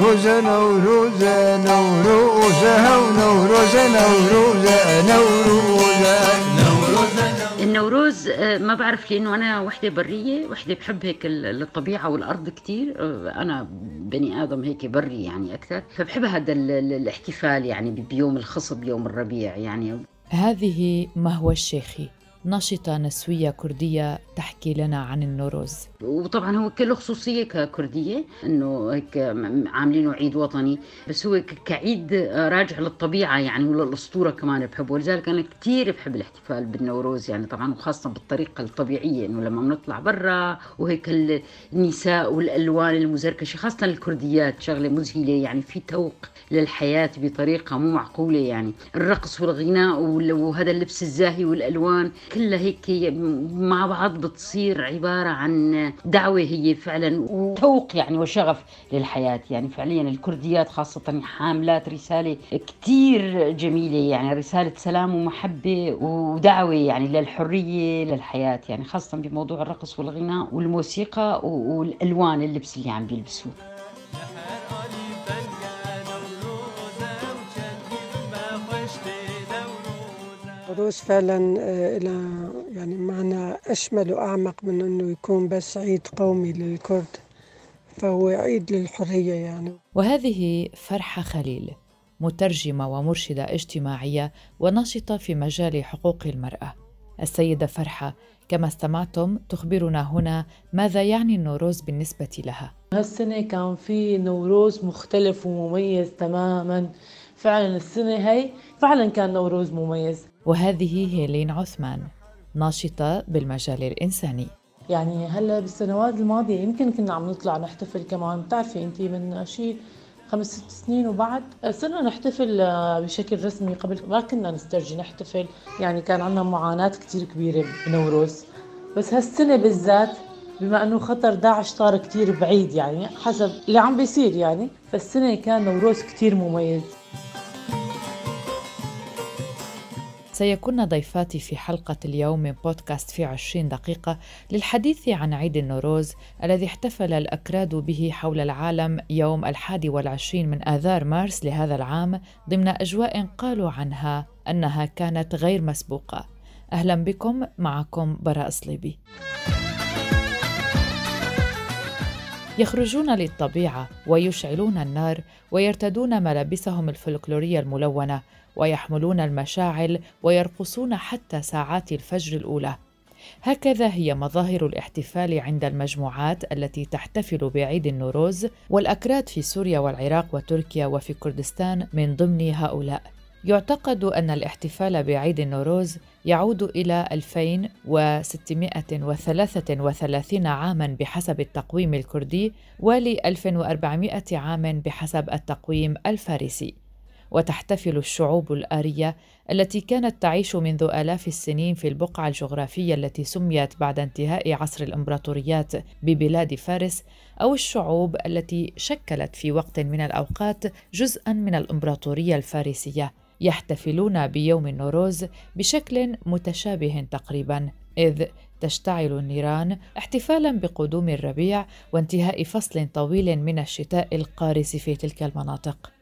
نوروز نوروز نوروز نوروز نوروز نوروز النوروز آه، ما بعرف لأنه أنا وحدة برية وحدة بحب هيك ال- الطبيعة والأرض كتير. آه، أنا بني آدم هيك بري يعني أكثر. فبحب هذا ال- ال- الاحتفال يعني بيوم الخصب يوم الربيع يعني. هذه مهوى الشيخي ناشطة نسوية كردية تحكي لنا عن النوروز. وطبعا هو كله خصوصية ككردية إنه هيك عاملينه عيد وطني. بس هو كعيد راجع للطبيعة يعني وللأسطورة كمان بحبه. ولذلك أنا كثير بحب الاحتفال بالنوروز يعني طبعا وخاصة بالطريقة الطبيعية إنه لما بنطلع برا وهيك ال- النساء والألوان المزركشة خاصة الكرديات شغلة مذهلة يعني في توق للحياة بطريقة مو معقولة يعني. الرقص والغناء وال- وهذا اللبس الزاهي والألوان كلها هيك مع بعض بتصير عبارة عن دعوة هي فعلا وتوق يعني وشغف للحياة. يعني فعليا الكرديات خاصة حاملات رسالة كثير جميلة. يعني رسالة سلام ومحبة ودعوة يعني للحرية للحياة. يعني خاصة بموضوع الرقص والغناء والموسيقى والألوان اللبس اللي عم بيلبسوه. العروس فعلا آه، لها يعني معنى أشمل وأعمق من أنه يكون بس عيد قومي للكرد فهو عيد للحرية يعني. وهذه فرحة خليل مترجمة ومرشدة اجتماعية وناشطة في مجال حقوق المرأة. السيدة فرحة كما استمعتم تخبرنا هنا ماذا يعني النوروز بالنسبة لها. هالسنة كان في نوروز مختلف ومميز تماما. فعلا السنة هي فعلا كان نوروز مميز. وهذه هيلين عثمان ناشطة بالمجال الإنساني. يعني هلأ بالسنوات الماضية يمكن كنا عم نطلع نحتفل كمان. بتعرفي أنت من شيء خمس ست سنين وبعد صرنا نحتفل آه، بشكل رسمي قبل. ما كنا نسترجي نحتفل. يعني كان عندنا معاناة كتير كبيرة بنوروز بس هالسنة بالذات بما إنه خطر داعش صار كتير بعيد يعني حسب اللي عم بيصير يعني. فالسنة كان نوروز كتير مميز. سيكون ضيفاتي في حلقة اليوم من بودكاست في عشرين دقيقة للحديث عن عيد النوروز الذي احتفل الأكراد به حول العالم يوم الحادي والعشرين من آذار مارس لهذا العام ضمن أجواء قالوا عنها أنها كانت غير مسبوقة. أهلا بكم معكم براء صليبي. يخرجون للطبيعة ويشعلون النار ويرتدون ملابسهم الفلكلورية الملونة ويحملون المشاعل ويرقصون حتى ساعات الفجر الأولى. هكذا هي مظاهر الاحتفال عند المجموعات التي تحتفل بعيد النوروز والأكراد في سوريا والعراق وتركيا وفي كردستان من ضمن هؤلاء. يعتقد أن الاحتفال بعيد النوروز يعود إلى 2633 عاماً بحسب التقويم الكردي ول 1400 عام بحسب التقويم الفارسي. وتحتفل الشعوب الآرية التي كانت تعيش منذ آلاف السنين في البقعة الجغرافية التي سميت بعد انتهاء عصر الإمبراطوريات ببلاد فارس أو الشعوب التي شكلت في وقت من الأوقات جزءاً من الإمبراطورية الفارسية يحتفلون بيوم النوروز بشكل متشابه تقريباً إذ تشتعل النيران احتفالا بقدوم الربيع وانتهاء فصل طويل من الشتاء القارس في تلك المناطق.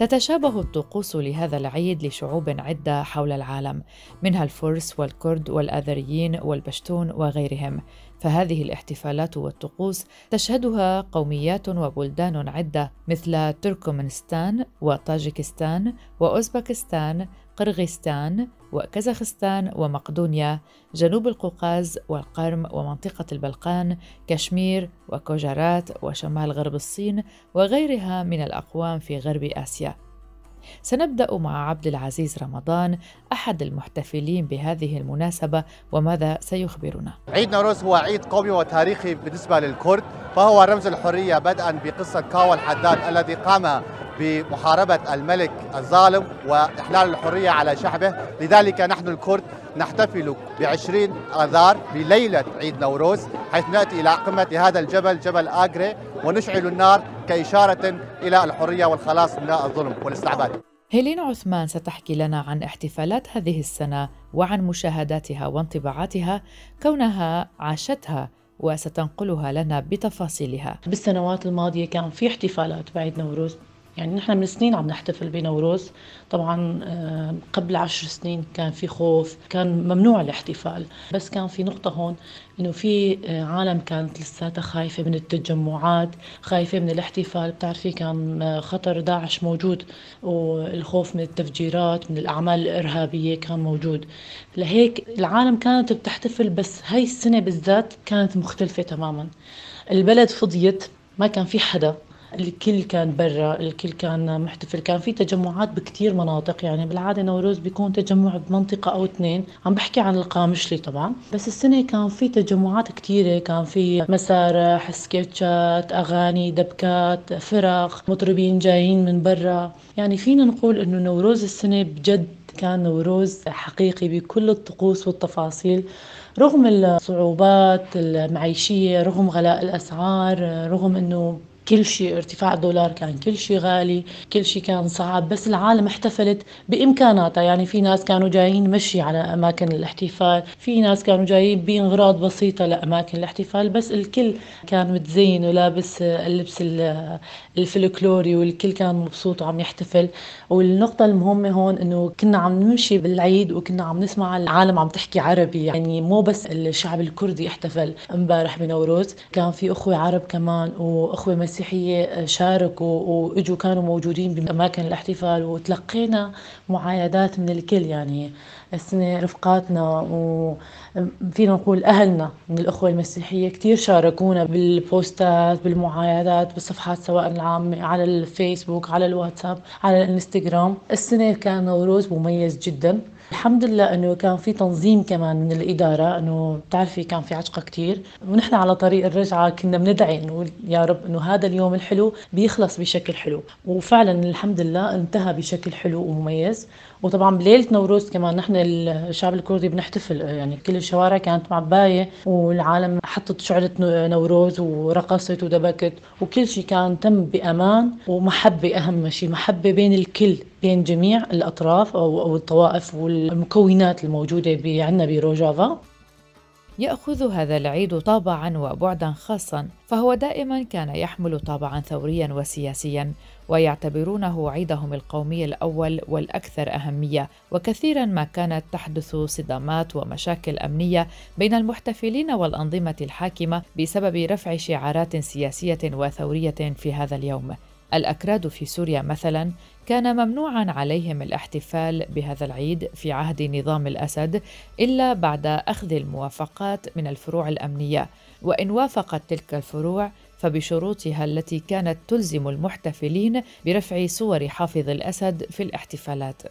تتشابه الطقوس لهذا العيد لشعوب عدة حول العالم منها الفرس والكرد والآذريين والبشتون وغيرهم. فهذه الاحتفالات والطقوس تشهدها قوميات وبلدان عدة مثل تركمانستان وطاجكستان وأوزبكستان قرغيزستان وكازاخستان ومقدونيا جنوب القوقاز والقرم ومنطقة البلقان كشمير وكوجارات وشمال غرب الصين وغيرها من الأقوام في غرب آسيا. سنبدأ مع عبد العزيز رمضان أحد المحتفلين بهذه المناسبة وماذا سيخبرنا؟ عيد نوروز هو عيد قومي وتاريخي بالنسبة للكرد فهو رمز الحرية بدءا بقصة كاوى الحداد الذي قام بمحاربة الملك الظالم وإحلال الحرية على شعبه. لذلك نحن الكرد نحتفل بعشرين آذار بليلة عيد نوروز حيث نأتي إلى قمة هذا الجبل جبل آجري ونشعل النار كإشارة إلى الحرية والخلاص من الظلم والاستعباد. هيلين عثمان ستحكي لنا عن احتفالات هذه السنة وعن مشاهداتها وانطباعاتها كونها عاشتها وستنقلها لنا بتفاصيلها. بالسنوات الماضية كان في احتفالات بعيد نوروز. يعني نحن من سنين عم نحتفل بنوروز طبعا آه، قبل عشر سنين كان في خوف كان ممنوع الاحتفال. بس كان في نقطة هون إنه في آه، عالم كانت لساتها خايفة من التجمعات خايفة من الاحتفال. بتعرفي كان آه، خطر داعش موجود والخوف من التفجيرات من الأعمال الإرهابية كان موجود. لهيك العالم كانت بتحتفل بس هاي السنة بالذات كانت مختلفة تماما. البلد فضيت ما كان في حدا. الكل كان برا الكل كان محتفل. كان في تجمعات بكتير مناطق يعني بالعادة نوروز بيكون تجمع بمنطقة أو اثنين. عم بحكي عن القامشلي طبعا. بس السنة كان في تجمعات كتيرة. كان في مسارح سكيتشات أغاني دبكات فرق مطربين جايين من برا. يعني فينا نقول إنه نوروز السنة بجد كان نوروز حقيقي بكل الطقوس والتفاصيل. رغم الصعوبات المعيشية رغم غلاء الأسعار رغم أنه كل شيء ارتفاع الدولار كان كل شيء غالي كل شيء كان صعب بس العالم احتفلت بإمكاناتها. يعني في ناس كانوا جايين مشي على أماكن الاحتفال في ناس كانوا جايين بإغراض بسيطة لأماكن الاحتفال بس الكل كان متزين ولابس اللبس الفلكلوري والكل كان مبسوط وعم يحتفل. والنقطة المهمة هون إنه كنا عم نمشي بالعيد وكنا عم نسمع العالم عم تحكي عربي. يعني مو بس الشعب الكردي احتفل. امبارح بنوروز كان في أخوة عرب كمان وأخوة مسيحية شاركوا وإجوا كانوا موجودين بأماكن الاحتفال وتلقينا معايدات من الكل يعني. السنة رفقاتنا وفينا نقول أهلنا من الأخوة المسيحية كتير شاركونا بالبوستات بالمعايدات بالصفحات سواء العامة على الفيسبوك على الواتساب على الإنستغرام. السنة كان نوروز مميز جدا. الحمد لله إنه كان في تنظيم كمان من الإدارة إنه بتعرفي كان في عجقه كثير ونحن على طريق الرجعة كنا بندعي نقول يا رب إنه هذا اليوم الحلو بيخلص بشكل حلو. وفعلا الحمد لله انتهى بشكل حلو ومميز. وطبعا بليله نوروز كمان نحن الشعب الكردي بنحتفل. يعني كل الشوارع كانت معباية والعالم حطت شعلة نوروز ورقصت ودبكت وكل شيء كان تم بأمان ومحبة أهم شيء محبة بين الكل بين جميع الأطراف أو الطوائف والمكونات الموجودة عندنا بروجافا. يأخذ هذا العيد طابعا وبعدا خاصا فهو دائما كان يحمل طابعا ثوريا وسياسيا ويعتبرونه عيدهم القومي الأول والأكثر أهمية وكثيرا ما كانت تحدث صدامات ومشاكل أمنية بين المحتفلين والأنظمة الحاكمة بسبب رفع شعارات سياسية وثورية في هذا اليوم. الأكراد في سوريا مثلا كان ممنوعا عليهم الاحتفال بهذا العيد في عهد نظام الأسد إلا بعد أخذ الموافقات من الفروع الأمنية. وإن وافقت تلك الفروع فبشروطها التي كانت تلزم المحتفلين برفع صور حافظ الأسد في الاحتفالات.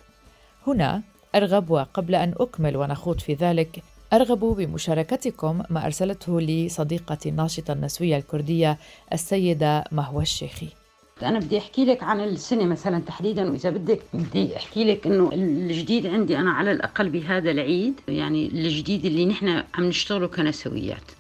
هنا أرغب وقبل أن أكمل ونخوض في ذلك أرغب بمشاركتكم ما أرسلته لي صديقتي الناشطة النسوية الكردية السيدة مهوى الشيخي. أنا بدي أحكي لك عن السنة مثلا تحديدا وإذا بدك بدي أحكي لك إنه الجديد عندي أنا على الأقل بهذا العيد يعني الجديد اللي نحن عم نشتغله كنسويات.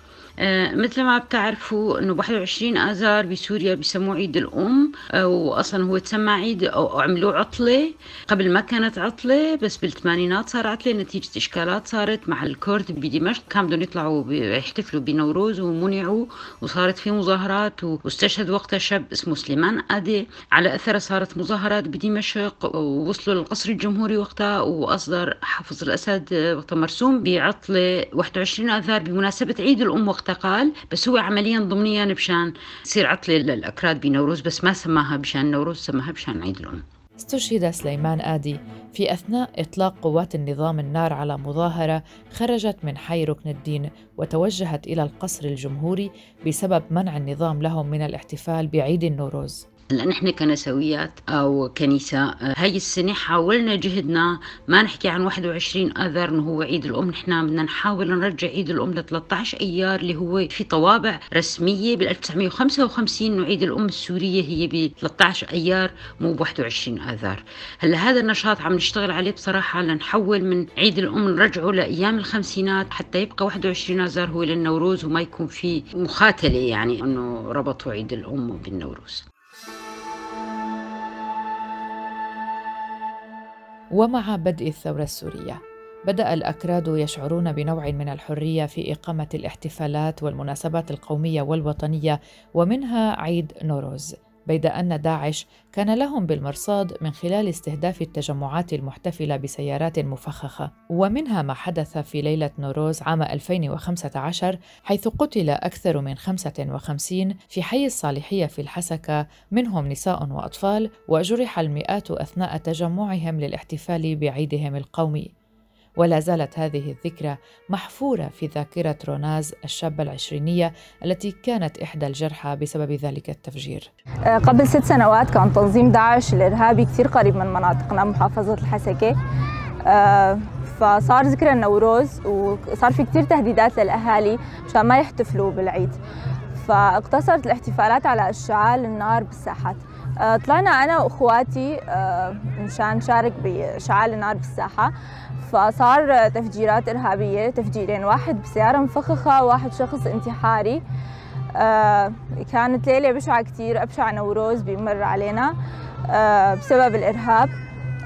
مثل ما بتعرفوا إنه 21 آذار بسوريا بسموه عيد الأم آه، واصلا هو تسمى عيد أو عملوه عطلة. قبل ما كانت عطلة بس بالثمانينات صار عطلة نتيجة إشكالات صارت مع الكرد بدمشق. كانوا بدهم يطلعوا يحتفلوا بنوروز ومنعوا وصارت في مظاهرات واستشهد وقتها شاب اسمه سليمان آدي. على اثرها صارت مظاهرات بدمشق ووصلوا للقصر الجمهوري وقتها وأصدر حافظ الأسد وقتها مرسوم بعطلة 21 آذار بمناسبة عيد الأم وقتها. قال بس هو عمليا ضمنيا بشان تصير عطلة للأكراد بنوروز بس ما سماها بشان نوروز سماها بشان عيد الأم. استشهد سليمان آدي في أثناء إطلاق قوات النظام النار على مظاهرة خرجت من حي ركن الدين وتوجهت إلى القصر الجمهوري بسبب منع النظام لهم من الاحتفال بعيد النوروز. هلا نحن كنسويات أو كنيسه هاي السنة حاولنا جهدنا ما نحكي عن 21 أذر إنه هو عيد الأم نحن بدنا نحاول نرجع عيد الأم ل 13 أيار اللي هو في طوابع رسمية بال 1955 إنه عيد الأم السورية هي ب 13 أيار مو ب 21 اذار هلا هذا النشاط عم نشتغل عليه بصراحة لنحول من عيد الأم نرجعه لأيام الخمسينات حتى يبقى 21 اذار هو للنوروز وما يكون في مخاتلة يعني إنه ربطوا عيد الأم بالنوروز. ومع بدء الثورة السورية بدأ الأكراد يشعرون بنوع من الحرية في إقامة الاحتفالات والمناسبات القومية والوطنية ومنها عيد نوروز. بيد أن داعش كان لهم بالمرصاد من خلال استهداف التجمعات المحتفلة بسيارات مفخخة. ومنها ما حدث في ليلة نوروز عام 2015 حيث قتل أكثر من 55 في حي الصالحية في الحسكة منهم نساء وأطفال وجرح المئات أثناء تجمعهم للاحتفال بعيدهم القومي. ولا زالت هذه الذكرى محفورة في ذاكرة روناز الشابة العشرينية التي كانت إحدى الجرحى بسبب ذلك التفجير. آه، قبل ست سنوات كان تنظيم داعش الإرهابي كثير قريب من مناطقنا محافظة الحسكة. آه، فصار ذكرى النوروز وصار في كثير تهديدات للأهالي مشان ما يحتفلوا بالعيد. فاقتصرت الاحتفالات على أشعال النار بالساحات. آه، طلعنا أنا وإخواتي مشان نشارك بأشعال النار بالساحة. فصار تفجيرات إرهابية تفجيرين واحد بسيارة مفخخة وواحد شخص انتحاري. آه كانت ليلة بشعة كتير أبشع نوروز بيمر علينا آه بسبب الإرهاب.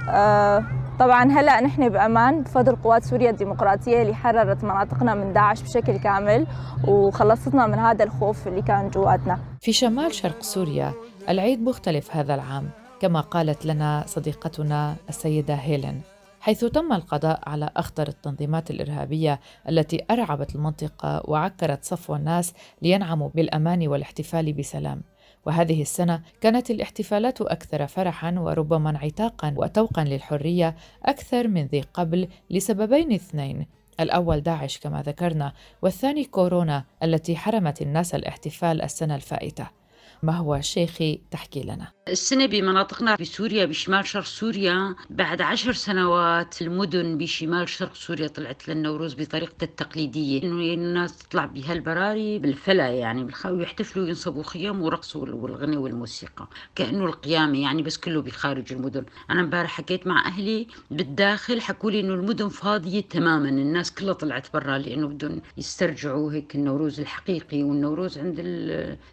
آه طبعا هلأ نحن بأمان بفضل قوات سوريا الديمقراطية اللي حررت مناطقنا من داعش بشكل كامل وخلصتنا من هذا الخوف اللي كان جواتنا. في شمال شرق سوريا العيد مختلف هذا العام كما قالت لنا صديقتنا السيدة هيلين. حيث تم القضاء على أخطر التنظيمات الإرهابية التي أرعبت المنطقة وعكرت صفو الناس لينعموا بالأمان والاحتفال بسلام. وهذه السنة كانت الاحتفالات أكثر فرحا وربما انعتاقا وتوقا للحرية أكثر من ذي قبل لسببين اثنين. الأول داعش كما ذكرنا والثاني كورونا التي حرمت الناس الاحتفال السنة الفائتة. ما هو شيخي تحكي لنا؟ السنة بمناطقنا بسوريا بشمال شرق سوريا بعد عشر سنوات المدن بشمال شرق سوريا طلعت للنوروز بطريقة التقليدية. إنه الناس تطلع بهالبراري بالفلا يعني بالخاوي يحتفلوا ينصبوا خيام ورقصوا والغنى والموسيقى كأنه القيامة يعني بس كله بخارج المدن. أنا امبارح حكيت مع أهلي بالداخل حكوا لي إنه المدن فاضية تماما الناس كلها طلعت برا لأنه بدهم يسترجعوا هيك النوروز الحقيقي والنوروز عند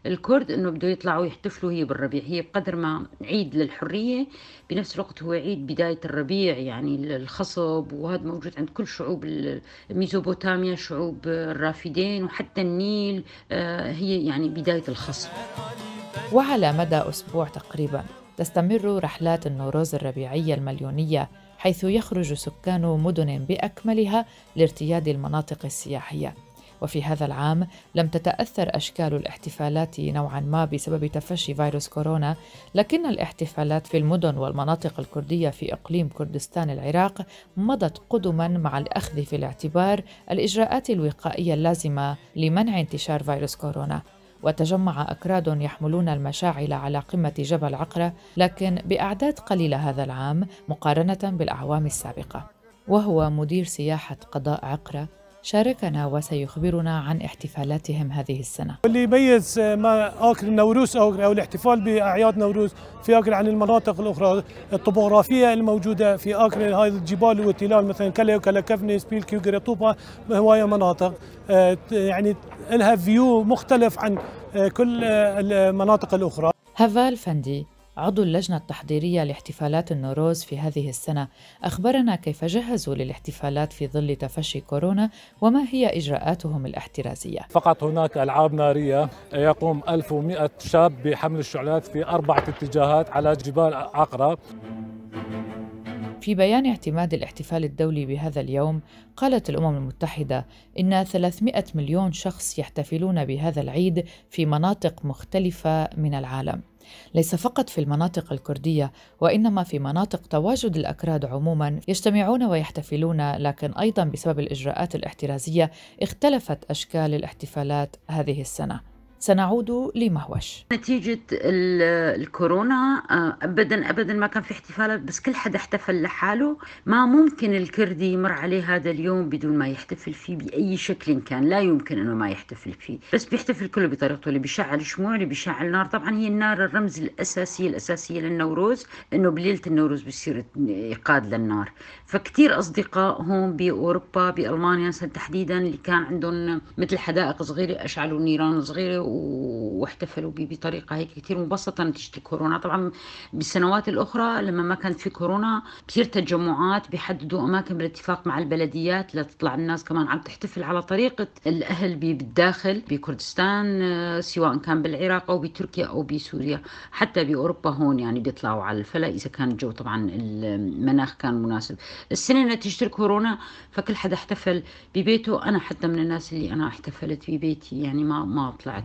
الكرد إنه بده يطلعوا يحتفلوا هي بالربيع. هي بقدر ما عيد للحرية بنفس الوقت هو عيد بداية الربيع يعني الخصب وهذا موجود عند كل شعوب ميزوبوتاميا شعوب الرافدين وحتى النيل آه، هي يعني بداية الخصب. وعلى مدى أسبوع تقريبا تستمر رحلات النوروز الربيعية المليونية حيث يخرج سكان مدن بأكملها لارتياد المناطق السياحية. وفي هذا العام لم تتأثر أشكال الاحتفالات نوعا ما بسبب تفشي فيروس كورونا لكن الاحتفالات في المدن والمناطق الكردية في إقليم كردستان العراق مضت قدما مع الأخذ في الاعتبار الإجراءات الوقائية اللازمة لمنع انتشار فيروس كورونا. وتجمع أكراد يحملون المشاعل على قمة جبل عقرة لكن بأعداد قليلة هذا العام مقارنة بالأعوام السابقة. وهو مدير سياحة قضاء عقرة شاركنا وسيخبرنا عن احتفالاتهم هذه السنة. واللي يميز ما أكل النوروز أو, الاحتفال بأعياد نوروز في أكل عن المناطق الأخرى الطبوغرافية الموجودة في أكل هذه الجبال والتلال مثلا كلا وكلا كفني سبيلكي وقريطوبا هواية مناطق. آه، يعني لها فيو مختلف عن آه، كل المناطق الأخرى. هافال فندي عضو اللجنة التحضيرية لاحتفالات النوروز في هذه السنة. أخبرنا كيف جهزوا للاحتفالات في ظل تفشي كورونا وما هي إجراءاتهم الاحترازية. فقط هناك ألعاب نارية. يقوم 1100 شاب بحمل الشعلات في أربعة اتجاهات على جبال عقرة في بيان اعتماد الاحتفال الدولي بهذا اليوم قالت الأمم المتحدة إن 300 مليون شخص يحتفلون بهذا العيد في مناطق مختلفة من العالم. ليس فقط في المناطق الكردية وإنما في مناطق تواجد الأكراد عموما يجتمعون ويحتفلون لكن أيضا بسبب الإجراءات الاحترازية اختلفت أشكال الاحتفالات هذه السنة. سنعود لمهوش. نتيجة الكورونا آه، أبدا أبدا ما كان في احتفالات بس كل حدا احتفل لحاله. ما ممكن الكردي يمر عليه هذا اليوم بدون ما يحتفل فيه بأي شكل كان. لا يمكن أنه ما يحتفل فيه. بس بيحتفل كله بطريقته اللي بيشعل شموع اللي بيشعل نار. طبعا هي النار الرمز الأساسي الأساسية للنوروز أنه بليلة النوروز بيصير إيقاد للنار. فكتير أصدقاء هون بأوروبا بألمانيا تحديدا اللي كان عندهم مثل حدائق صغيرة أشعلوا نيران صغيرة واحتفلوا بطريقة هيك كثير مبسطة نتيجة الكورونا. طبعا بالسنوات الأخرى لما ما كانت في كورونا كثير تجمعات بيحددوا أماكن بالاتفاق مع البلديات لتطلع الناس كمان عم تحتفل على طريقة الأهل بالداخل بكردستان آه، سواء كان بالعراق أو بتركيا أو بسوريا حتى بأوروبا هون يعني بيطلعوا على الفلا. إذا كان الجو طبعا المناخ كان مناسب. السنة نتيجة الكورونا فكل حدا احتفل ببيته. أنا حتى من الناس اللي أنا احتفلت ببيتي يعني ما ما طلعت.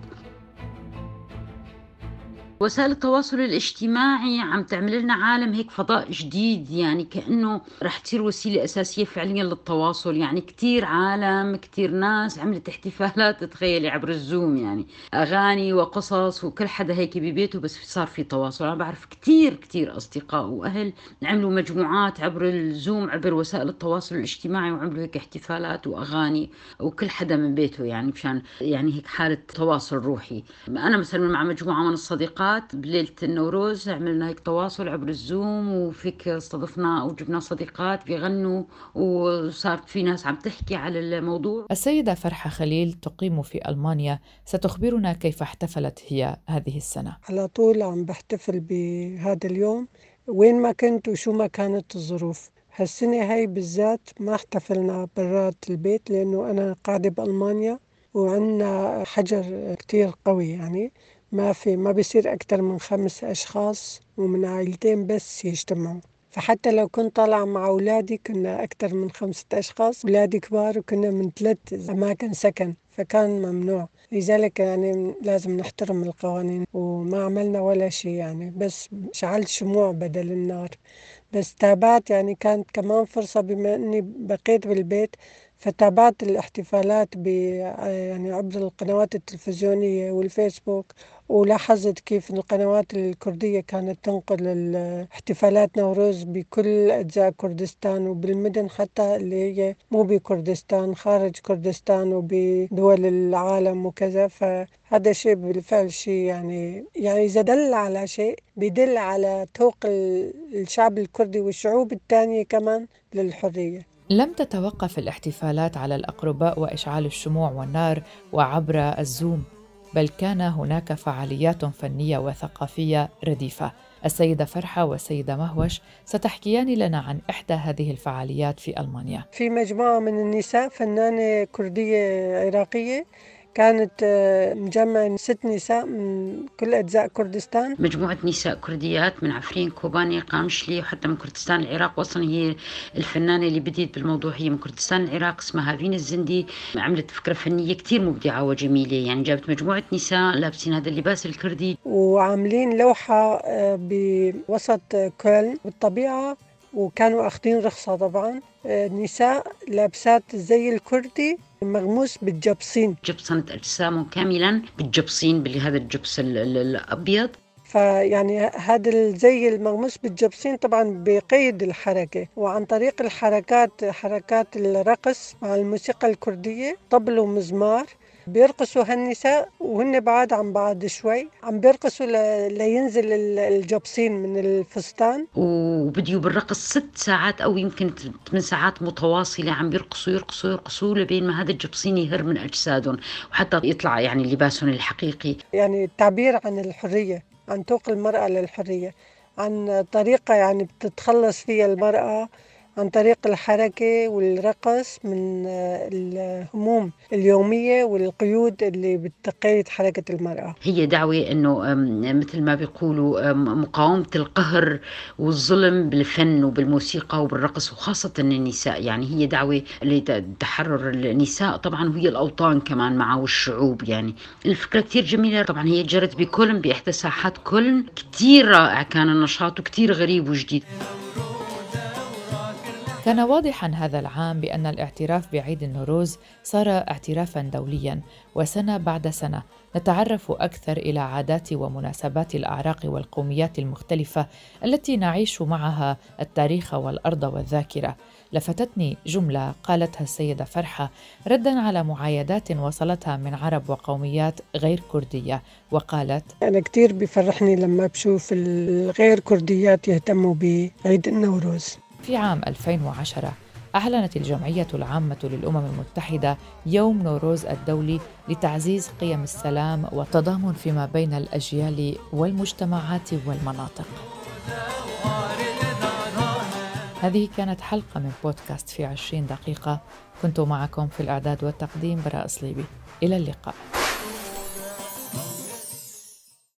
وسائل التواصل الاجتماعي عم تعمل لنا عالم هيك فضاء جديد يعني كأنه رح تصير وسيلة أساسية فعليا للتواصل. يعني كتير عالم كتير ناس عملت احتفالات تخيلي عبر الزوم يعني. أغاني وقصص وكل حدا هيك ببيته بس صار في تواصل. أنا بعرف كتير كتير أصدقاء وأهل عملوا مجموعات عبر الزوم عبر وسائل التواصل الاجتماعي وعملوا هيك احتفالات وأغاني وكل حدا من بيته يعني مشان يعني هيك حالة تواصل روحي. أنا مثلا مع مجموعة من الصديقات مرات بليلة النوروز عملنا هيك تواصل عبر الزوم وفيك استضفنا أو جبنا صديقات بيغنوا وصارت في ناس عم تحكي على الموضوع. السيدة فرحة خليل تقيم في ألمانيا ستخبرنا كيف احتفلت هي هذه السنة. على طول عم بحتفل بهذا اليوم وين ما كنت وشو ما كانت الظروف. هالسنة هاي بالذات ما احتفلنا برات البيت لأنه أنا قاعدة بألمانيا وعندنا حجر كتير قوي يعني. ما في ما بيصير أكتر من خمس أشخاص ومن عائلتين بس يجتمعوا. فحتى لو كنت طالعة مع أولادي كنا أكتر من خمسة أشخاص أولادي كبار وكنا من ثلاث أماكن سكن فكان ممنوع. لذلك يعني لازم نحترم القوانين وما عملنا ولا شيء يعني بس شعلت شموع بدل النار. بس تابعت يعني كانت كمان فرصة بما أني بقيت بالبيت فتابعت الاحتفالات ب يعني عبر القنوات التلفزيونية والفيسبوك ولاحظت كيف القنوات الكردية كانت تنقل احتفالات نوروز بكل أجزاء كردستان وبالمدن حتى اللي هي مو بكردستان خارج كردستان وبدول العالم وكذا. فهذا شيء بالفعل شيء يعني يعني إذا دل على شيء بيدل على توق الشعب الكردي والشعوب الثانية كمان للحرية. لم تتوقف الاحتفالات على الأقرباء وإشعال الشموع والنار وعبر الزوم بل كان هناك فعاليات فنية وثقافية رديفة. السيدة فرحة والسيدة مهوش ستحكيان لنا عن إحدى هذه الفعاليات في ألمانيا. في مجموعة من النساء فنانة كردية عراقية كانت آه، مجمع ست نساء من كل أجزاء كردستان. مجموعة نساء كرديات من عفرين كوباني قامشلي وحتى من كردستان العراق. أصلا هي الفنانة اللي بديت بالموضوع هي من كردستان العراق اسمها فين الزندي. عملت فكرة فنية كتير مبدعة وجميلة يعني جابت مجموعة نساء لابسين هذا اللباس الكردي. وعاملين لوحة آه، بوسط كولن. بالطبيعة وكانوا أخذين رخصة طبعا. آه، نساء لابسات الزي الكردي مغموس بالجبصين جبصنة أجسامهم كاملا بالجبصين بهذا الجبس الأبيض. فيعني هذا الزي المغموس بالجبصين طبعا بقيد الحركة. وعن طريق الحركات حركات الرقص مع الموسيقى الكردية طبل ومزمار. بيرقصوا هالنساء وهن بعاد عن بعض شوي. عم بيرقصوا لينزل الجبصين من الفستان. وبديوا بالرقص ست ساعات أو يمكن ثمان ساعات متواصلة عم بيرقصوا يرقصوا يرقصوا لبين ما هذا الجبصين يهر من أجسادهم وحتى يطلع يعني لباسهم الحقيقي. يعني التعبير عن الحرية عن توق المرأة للحرية عن طريقة يعني بتتخلص فيها المرأة. عن طريق الحركة والرقص من آه، الهموم اليومية والقيود اللي بتقيد حركة المرأة. هي دعوة أنه مثل ما بيقولوا مقاومة القهر والظلم بالفن وبالموسيقى وبالرقص وخاصة النساء. يعني هي دعوة لتحرر النساء. طبعا وهي الأوطان كمان معه والشعوب. يعني الفكرة كتير جميلة. طبعا هي جرت بكولن بإحدى ساحات كولن كتير رائع كان النشاط وكتير غريب وجديد. كان واضحا هذا العام بأن الاعتراف بعيد النوروز صار اعترافا دوليا وسنة بعد سنة نتعرف أكثر إلى عادات ومناسبات الأعراق والقوميات المختلفة التي نعيش معها التاريخ والأرض والذاكرة. لفتتني جملة قالتها السيدة فرحة ردا على معايدات وصلتها من عرب وقوميات غير كردية وقالت أنا كثير بفرحني لما بشوف الغير كرديات يهتموا بعيد النوروز. في عام 2010 أعلنت الجمعية العامة للأمم المتحدة يوم نوروز الدولي لتعزيز قيم السلام والتضامن فيما بين الأجيال والمجتمعات والمناطق. هذه كانت حلقة من بودكاست في عشرين دقيقة. كنت معكم في الإعداد والتقديم براء صليبي. إلى اللقاء.